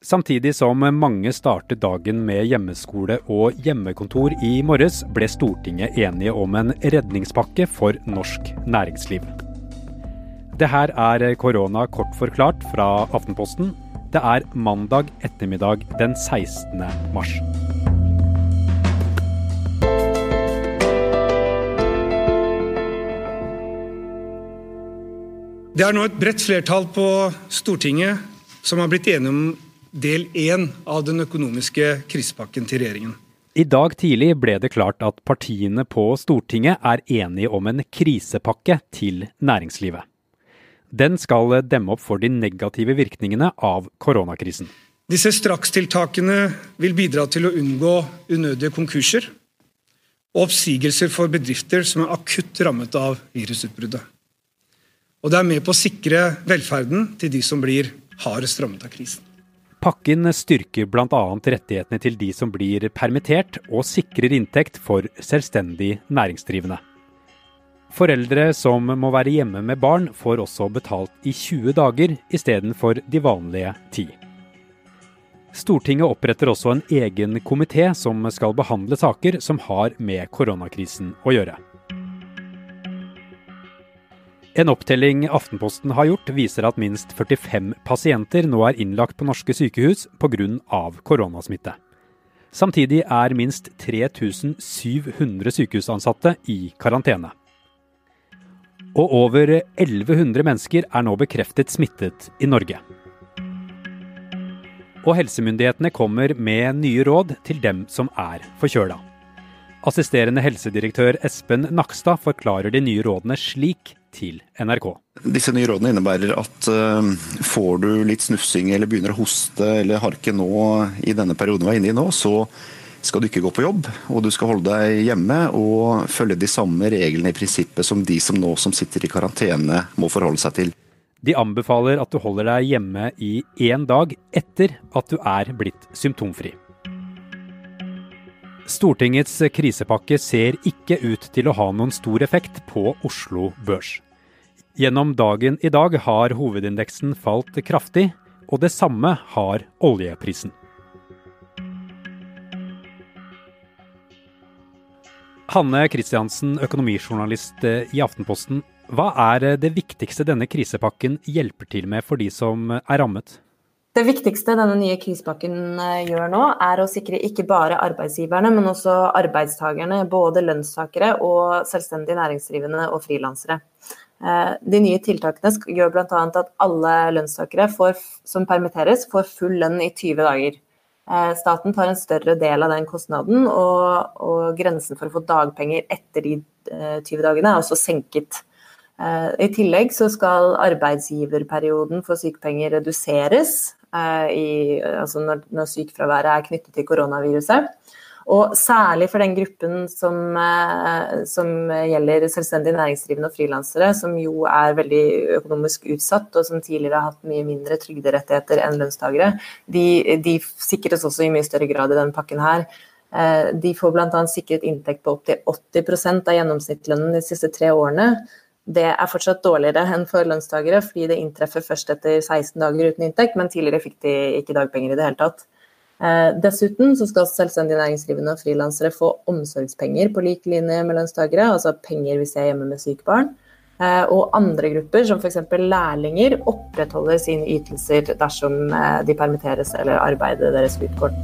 Samtidig som mange startet dagen med hjemmeskole og hjemmekontor i morges, ble Stortinget enige om en redningspakke for norsk næringsliv. Det her er korona kort forklart fra Aftenposten. Det er mandag ettermiddag den 16. mars. Det er nå et bredt flertall på Stortinget som har blitt enige om del én av den økonomiske krisepakken til regjeringen. I dag tidlig ble det klart at partiene på Stortinget er enige om en krisepakke til næringslivet. Den skal demme opp for de negative virkningene av koronakrisen. Disse strakstiltakene vil bidra til å unngå unødige konkurser og oppsigelser for bedrifter som er akutt rammet av virusutbruddet. Og det er med på å sikre velferden til de som blir hardest rammet av krisen. Pakken styrker bl.a. rettighetene til de som blir permittert, og sikrer inntekt for selvstendig næringsdrivende. Foreldre som må være hjemme med barn, får også betalt i 20 dager istedenfor de vanlige 10. Stortinget oppretter også en egen komité som skal behandle saker som har med koronakrisen å gjøre. En opptelling Aftenposten har gjort, viser at minst 45 pasienter nå er innlagt på norske sykehus pga. koronasmitte. Samtidig er minst 3700 sykehusansatte i karantene. Og over 1100 mennesker er nå bekreftet smittet i Norge. Og helsemyndighetene kommer med nye råd til dem som er forkjøla. Assisterende helsedirektør Espen Nakstad forklarer de nye rådene slik til NRK. Disse nye rådene innebærer at uh, får du litt snufsing eller begynner å hoste eller harke nå i denne perioden vi er inne i nå, så skal du ikke gå på jobb, og du skal holde deg hjemme og følge de samme reglene i prinsippet som de som nå som sitter i karantene må forholde seg til. De anbefaler at du holder deg hjemme i én dag etter at du er blitt symptomfri. Stortingets krisepakke ser ikke ut til å ha noen stor effekt på Oslo Børs. Gjennom dagen i dag har hovedindeksen falt kraftig, og det samme har oljeprisen. Hanne Kristiansen, økonomijournalist i Aftenposten. Hva er det viktigste denne krisepakken hjelper til med for de som er rammet? Det viktigste denne nye krisepakken eh, gjør nå, er å sikre ikke bare arbeidsgiverne, men også arbeidstakerne, både lønnstakere og selvstendig næringsdrivende og frilansere. Eh, de nye tiltakene gjør bl.a. at alle lønnstakere får, som permitteres, får full lønn i 20 dager. Eh, staten tar en større del av den kostnaden, og, og grensen for å få dagpenger etter de 20 dagene er også senket. I tillegg så skal arbeidsgiverperioden for sykepenger reduseres i, altså når, når sykefraværet er knyttet til koronaviruset. Og særlig for den gruppen som, eh, som gjelder selvstendig næringsdrivende og frilansere, som jo er veldig økonomisk utsatt, og som tidligere har hatt mye mindre trygderettigheter enn lønnstakere, de, de sikres også i mye større grad i denne pakken her. Eh, de får bl.a. sikret inntekt på opptil 80% av gjennomsnittslønnen de siste tre årene det er fortsatt dårligere enn for lønnstakere, fordi det inntreffer først etter 16 dager uten inntekt, men tidligere fikk de ikke dagpenger i det hele tatt. Eh, dessuten så skal selvstendig næringsdrivende og frilansere få omsorgspenger på lik linje med lønnstakere, altså penger hvis de er hjemme med syke barn. Eh, og andre grupper, som f.eks. lærlinger, opprettholder sine ytelser dersom eh, de permitteres eller arbeidet deres utgår.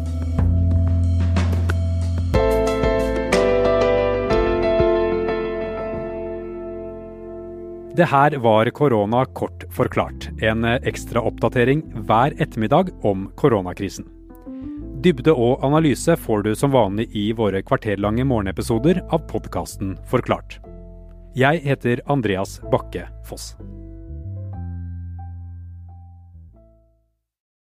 Det her var korona kort forklart. En ekstra oppdatering hver ettermiddag om koronakrisen. Dybde og analyse får du som vanlig i våre kvarterlange morgenepisoder av podkasten Forklart. Jeg heter Andreas Bakke Foss.